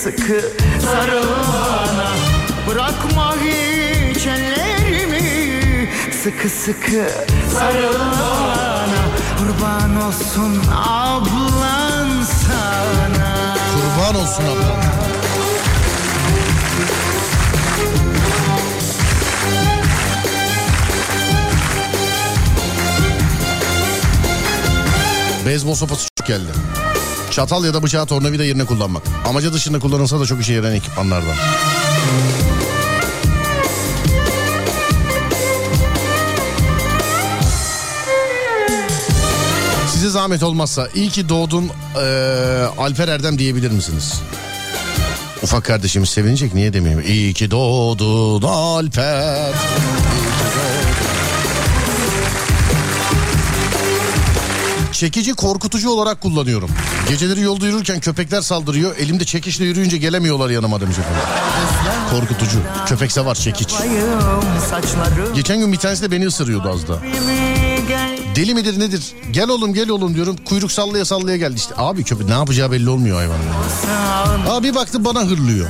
Sıkı sarıl bana Bırakma hiç ellerimi. Sıkı sıkı sarıl bana Kurban olsun ablan sana. Kurban olsun abla. Beyzbol sopası geldi. Çatal ya da bıçağı tornavida yerine kullanmak. Amacı dışında kullanılsa da çok işe yarayan ekipmanlardan. Size zahmet olmazsa iyi ki doğdun eee, Alper Erdem diyebilir misiniz? Ufak kardeşimiz sevinecek niye demeyeyim? İyi ki doğdun Alper. İyi ki doğdun. Çekici korkutucu olarak kullanıyorum. Geceleri yolda yürürken köpekler saldırıyor. Elimde çekişle yürüyünce gelemiyorlar yanıma demiş efendim. Korkutucu. Köpekse var çekiç. Geçen gün bir tanesi de beni ısırıyordu az da. Deli midir nedir? Gel oğlum gel oğlum diyorum. Kuyruk sallaya sallaya geldi işte. Abi köpek ne yapacağı belli olmuyor sağından Abi baktım bana hırlıyor.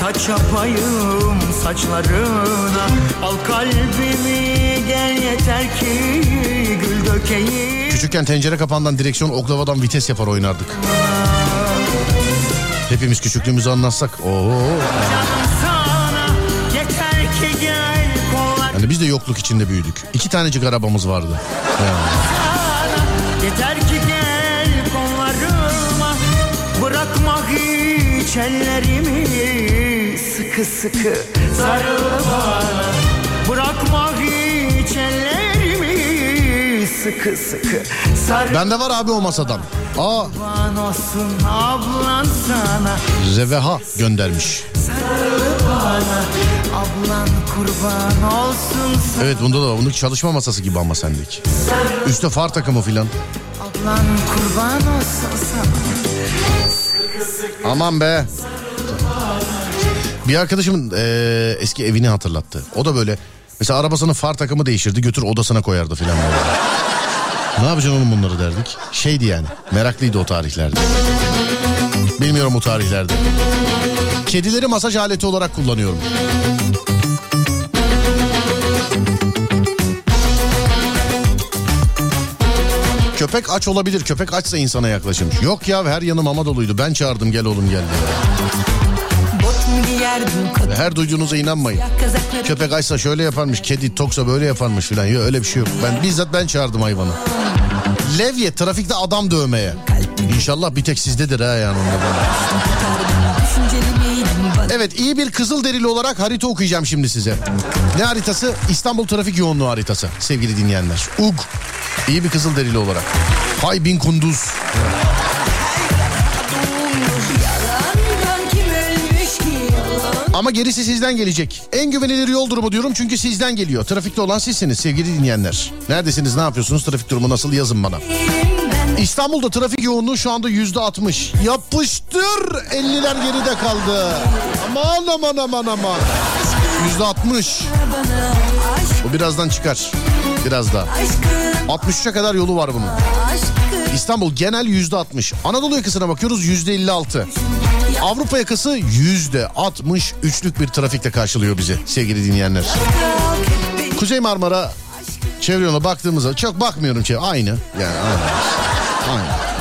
Taç yapayım saçlarına Al kalbimi gel yeter ki Gül dökeyim Küçükken tencere kapağından direksiyon oklavadan vites yapar oynardık. Hepimiz küçüklüğümüzü anlatsak. Oo. Yani biz de yokluk içinde büyüdük. İki tanecik arabamız vardı. Yani. Yeter ki gel kollarıma Bırakma hiç ellerimi Sıkı sıkı sarıl bana Bırakma hiç ellerimi Sıkı sıkı sarıl Bende var abi o masadan. Aa olsun ablan sana Zeveha göndermiş. Sarıl bana Evet bunda da var. Bunun çalışma masası gibi ama sendeki. Üstte far takımı filan. Aman be. Bir arkadaşımın eee, eski evini hatırlattı. O da böyle mesela arabasının far takımı değişirdi götür odasına koyardı filan ne yapacaksın oğlum bunları derdik. Şeydi yani meraklıydı o tarihlerde. Bilmiyorum o tarihlerde. Kedileri masaj aleti olarak kullanıyorum. Köpek aç olabilir. Köpek açsa insana yaklaşırmış. Yok ya her yanım mama doluydu. Ben çağırdım gel oğlum gel Her duyduğunuza inanmayın. Köpek açsa şöyle yaparmış. Kedi toksa böyle yaparmış filan. Yok öyle bir şey yok. Ben bizzat ben çağırdım hayvanı. Levye trafikte adam dövmeye. İnşallah bir tek sizdedir ha yani. bana Evet iyi bir kızıl derili olarak harita okuyacağım şimdi size. Ne haritası? İstanbul trafik yoğunluğu haritası sevgili dinleyenler. UG. İyi bir kızıl derili olarak. Hay bin kunduz. Ama gerisi sizden gelecek. En güvenilir yol durumu diyorum çünkü sizden geliyor. Trafikte olan sizsiniz sevgili dinleyenler. Neredesiniz ne yapıyorsunuz trafik durumu nasıl yazın bana. İstanbul'da trafik yoğunluğu şu anda yüzde altmış. Yapıştır 50'ler geride kaldı. Aman aman aman aman. Yüzde altmış. Bu birazdan çıkar. Biraz daha. aşkın 63'e kadar yolu var bunun. İstanbul genel yüzde altmış. Anadolu yakasına bakıyoruz yüzde 56. Avrupa yakası yüzde 63'lük bir trafikte karşılıyor bizi sevgili dinleyenler. Kuzey Marmara çevre yoluna baktığımızda çok bakmıyorum çevre. Aynı yani aynı. Aynı.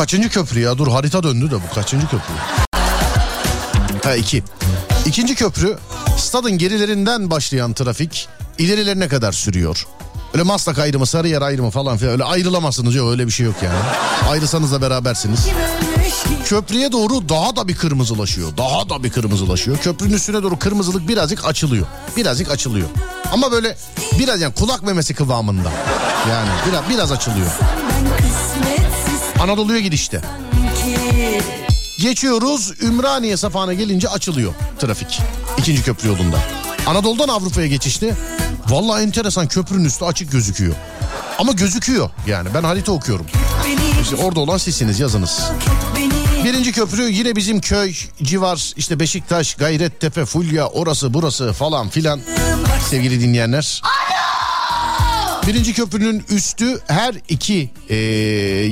Kaçıncı köprü ya? Dur harita döndü de bu kaçıncı köprü? Ha iki. İkinci köprü stadın gerilerinden başlayan trafik ilerilerine kadar sürüyor. Öyle Maslak ayrımı, Sarıyer ayrımı falan filan öyle ayrılamazsınız yok öyle bir şey yok yani. Ayrısanız da berabersiniz. Köprüye doğru daha da bir kırmızılaşıyor. Daha da bir kırmızılaşıyor. Köprünün üstüne doğru kırmızılık birazcık açılıyor. Birazcık açılıyor. Ama böyle biraz yani kulak memesi kıvamında. Yani biraz biraz açılıyor. Anadolu'ya gidişte. Geçiyoruz Ümraniye safhana gelince açılıyor trafik. İkinci köprü yolunda. Anadolu'dan Avrupa'ya geçişte vallahi enteresan köprünün üstü açık gözüküyor. Ama gözüküyor yani ben harita okuyorum. İşte orada olan sizsiniz yazınız. Birinci köprü yine bizim köy, civar, işte Beşiktaş, Gayrettepe, Fulya, orası burası falan filan. Sevgili dinleyenler. Birinci köprünün üstü her iki e,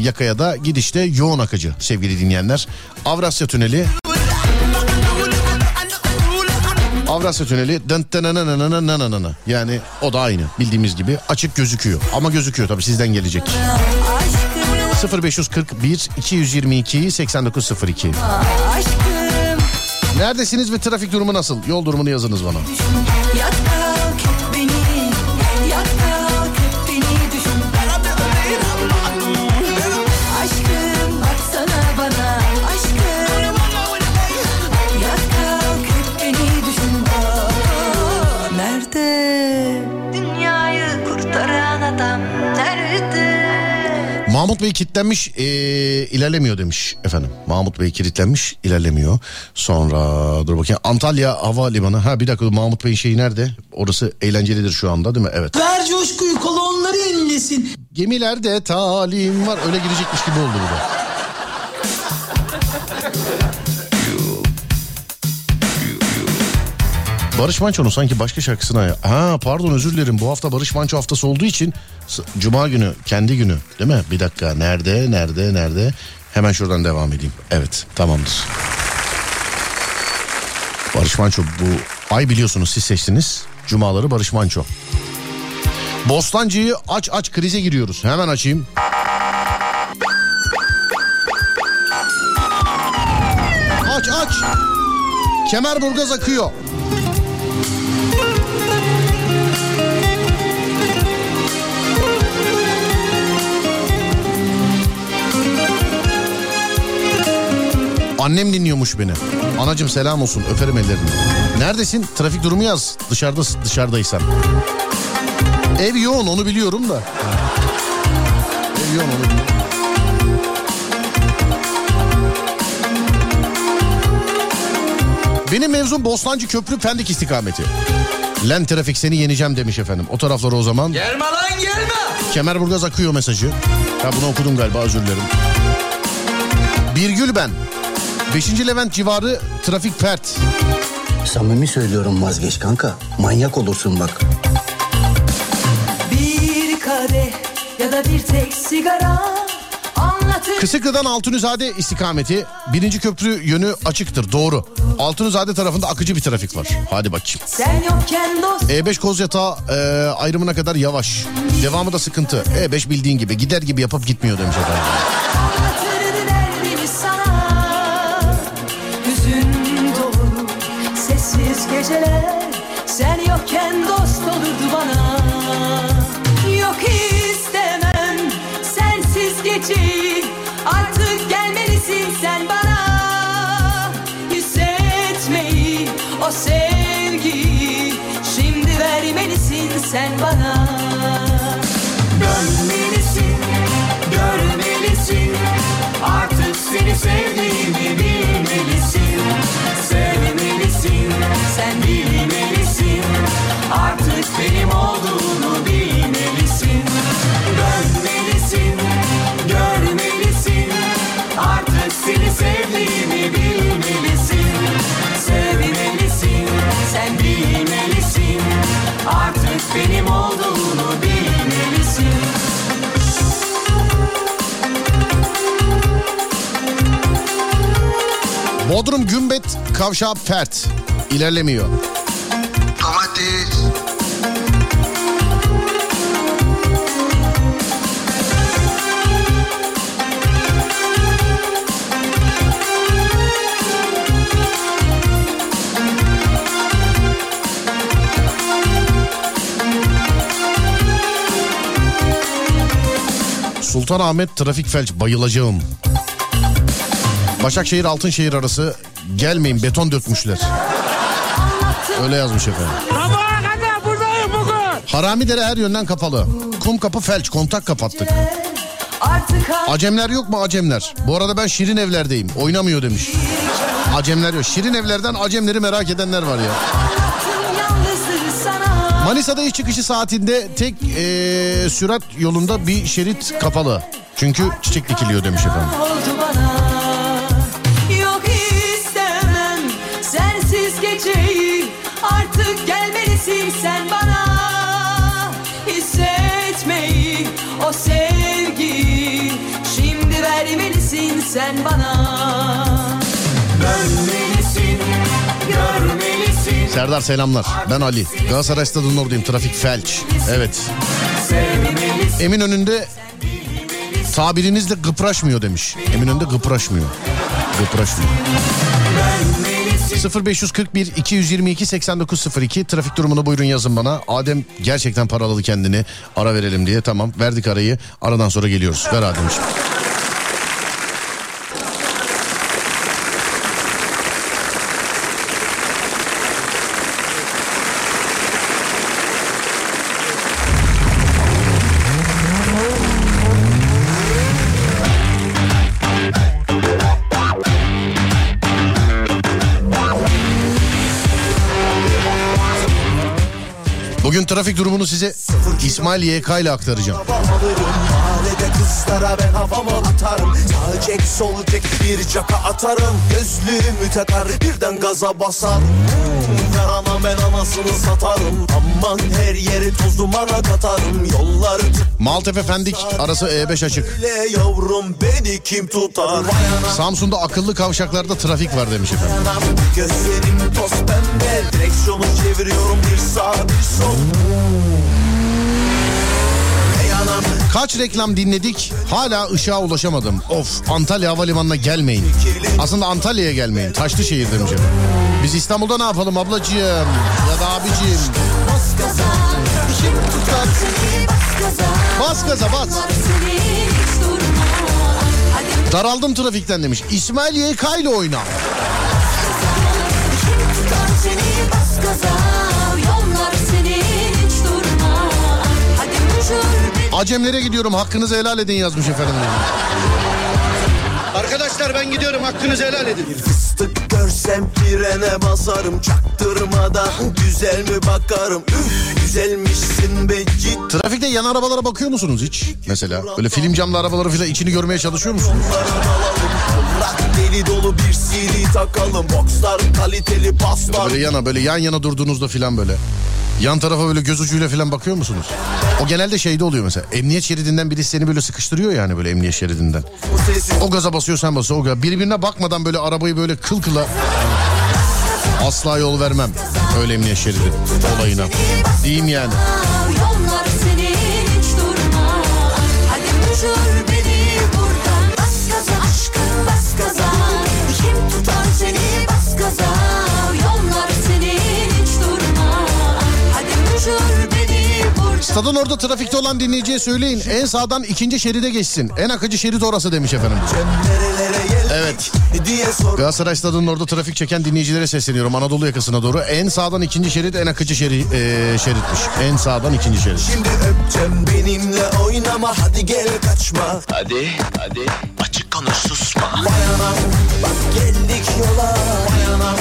yakaya da gidişte yoğun akıcı sevgili dinleyenler. Avrasya Tüneli Avrasya Tüneli yani o da aynı bildiğimiz gibi açık gözüküyor ama gözüküyor tabii sizden gelecek. 0541 222 8902 Neredesiniz ve trafik durumu nasıl? Yol durumunu yazınız bana. Mahmut Bey kilitlenmiş ee, ilerlemiyor demiş efendim. Mahmut Bey kilitlenmiş ilerlemiyor. Sonra dur bakayım Antalya Havalimanı. Ha bir dakika Mahmut Bey'in şeyi nerede? Orası eğlencelidir şu anda değil mi? Evet. Ver coşkuyu kolonları inlesin. Gemilerde talim var. Öyle girecekmiş gibi oldu bu da. Barış Manço'nun sanki başka şarkısına... Ha pardon özür dilerim. Bu hafta Barış Manço haftası olduğu için... Cuma günü, kendi günü değil mi? Bir dakika. Nerede, nerede, nerede? Hemen şuradan devam edeyim. Evet, tamamdır. Barış Manço bu ay biliyorsunuz siz seçtiniz. Cumaları Barış Manço. Bostancı'yı aç aç krize giriyoruz. Hemen açayım. Aç aç. Kemerburgaz akıyor. Annem dinliyormuş beni. Anacım selam olsun öperim ellerini. Neredesin? Trafik durumu yaz. Dışarıda dışarıdaysan. Ev yoğun onu biliyorum da. Ev yoğun onu biliyorum. Benim mevzum Bostancı Köprü Pendik istikameti. Len trafik seni yeneceğim demiş efendim. O taraflara o zaman. Gelme lan gelme. Kemerburgaz akıyor mesajı. Ya bunu okudum galiba özür dilerim. Birgül ben. 5. Levent civarı trafik pert. Samimi söylüyorum vazgeç kanka. Manyak olursun bak. Bir kadeh ya da bir tek sigara Anlatır Kısıklı'dan Altunizade istikameti. Birinci köprü yönü açıktır doğru. Altunizade tarafında akıcı bir trafik var. Hadi bakayım. Sen yokken dost E5 Kozyatağı e, ayrımına kadar yavaş. Devamı da sıkıntı. E5 bildiğin gibi gider gibi yapıp gitmiyor demiş efendim. Sen bana Bodrum Gümbet Kavşağı Pert. ilerlemiyor. domates. Sultanahmet trafik felç bayılacağım. Başakşehir Altınşehir arası gelmeyin beton dökmüşler. Öyle yazmış efendim. Sabaha kadar buradayım bugün. Haramidere her yönden kapalı. Kum kapı felç kontak kapattık. Acemler yok mu acemler? Bu arada ben Şirin evlerdeyim. Oynamıyor demiş. Acemler yok. Şirin evlerden acemleri merak edenler var ya. Manisa'da iş çıkışı saatinde tek eee, sürat yolunda bir şerit kapalı. Çünkü çiçek dikiliyor demiş efendim. Sen bana Hissetmeyi o sevgiyi Şimdi vermelisin sen bana Dönmelisin, görmelisin Serdar selamlar. Ben Ali. Galatasaray Stadı'nın oradayım. Trafik felç. Evet. Sevmelisin Eminönü'nde tabirinizle gıpraşmıyor demiş. Eminönü'nde gıpraşmıyor. Gıpraşmıyor. 0541 222 8902 trafik durumunu buyurun yazın bana. Adem gerçekten paraladı kendini. Ara verelim diye. Tamam verdik arayı. Aradan sonra geliyoruz. Ver Ademciğim. Trafik durumunu size İsmail YK ile aktaracağım. Mahallede kızlara ben havamı atarım. Sağ çek sol çek bir caka atarım. Gözlüğümü takar birden gaza basar. Yarana ben anasını satarım. Aman her yeri toz dumana katarım. Yolları Maltepe Pendik arası E5 açık. yavrum beni kim tutar? Samsun'da akıllı kavşaklarda trafik var demiş efendim. Gözlerim toz pembe. Direksiyonu çeviriyorum bir sağ bir sol Kaç reklam dinledik hala ışığa ulaşamadım. Of Antalya Havalimanı'na gelmeyin. Aslında Antalya'ya gelmeyin. Taşlı şehir demiş efendim. Biz İstanbul'da ne yapalım ablacığım ya da abicim. Bas gaza bas Daraldım trafikten demiş. İsmail YK ile oyna. Bas gaza Acemlere gidiyorum hakkınızı helal edin yazmış efendim. Arkadaşlar ben gidiyorum hakkınızı helal edin. Fıstık görsem frene basarım Çaktırmadan güzel mi bakarım Üf güzelmişsin be ciddi Trafikte yan arabalara bakıyor musunuz hiç? Mesela böyle film camlı arabaları falan içini görmeye çalışıyor musunuz? Deli dolu bir CD takalım Boxlar kaliteli paslar Böyle yana böyle yan yana durduğunuzda filan böyle. Yan tarafa böyle göz ucuyla falan bakıyor musunuz? O genelde şeyde oluyor mesela. Emniyet şeridinden birisi seni böyle sıkıştırıyor yani böyle emniyet şeridinden. O gaza basıyor sen basıyor o gaza. Birbirine bakmadan böyle arabayı böyle kıl kıla asla yol vermem. Öyle emniyet şeridi olayına. Diyeyim yani. Kim tutar seni bas gaza Stadın orada trafikte olan dinleyiciye söyleyin. En sağdan ikinci şeride geçsin. En akıcı şerit orası demiş efendim. Evet. Galatasaray stadının orada trafik çeken dinleyicilere sesleniyorum. Anadolu yakasına doğru. En sağdan ikinci şerit en akıcı şeri, e, şeritmiş. En sağdan ikinci şerit. Şimdi öpeceğim benimle oynama hadi gel kaçma Hadi hadi açık konuş susma. Vay anam bak geldik yola Vay anam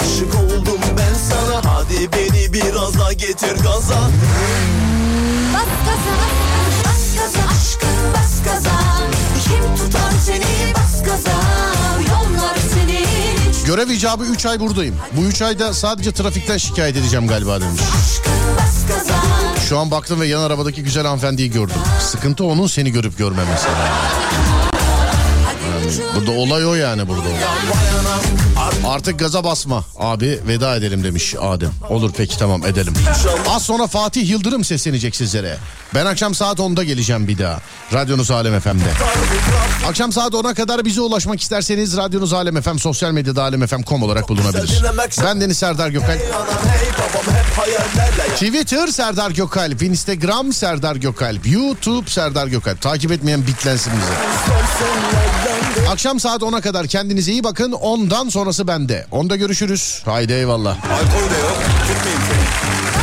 aşık oldum ben sana Hadi beni biraz daha getir gaza Bas gaza Bas gaza aşkım bas gaza Kim tutar seni bas gaza Yollar seni Görev icabı 3 ay buradayım. Bu 3 ayda sadece trafikten şikayet edeceğim galiba demiş. aşkım bas gaza Şu an baktım ve yan arabadaki güzel hanımefendiyi gördüm. Sıkıntı onun seni görüp görmemesi. Uçur Burada olay o yani burada. Anam Artık gaza basma abi veda edelim demiş Adem. Olur peki tamam edelim. Az sonra Fatih Yıldırım seslenecek sizlere. Ben akşam saat 10'da geleceğim bir daha. Radyonuz Alem FM'de. Akşam saat 10'a kadar bize ulaşmak isterseniz radyonuz Alem FM sosyal medyada alemfm.com olarak bulunabilir. Ben Deniz Serdar Gökalp. Twitter Serdar Gökalp, Instagram Serdar Gökalp, YouTube Serdar Gökalp. Takip etmeyen bitlensin bize. Akşam saat 10'a kadar kendinize iyi bakın. Ondan sonrası bende. Onda görüşürüz. Haydi eyvallah. Alkol de yok. Seni.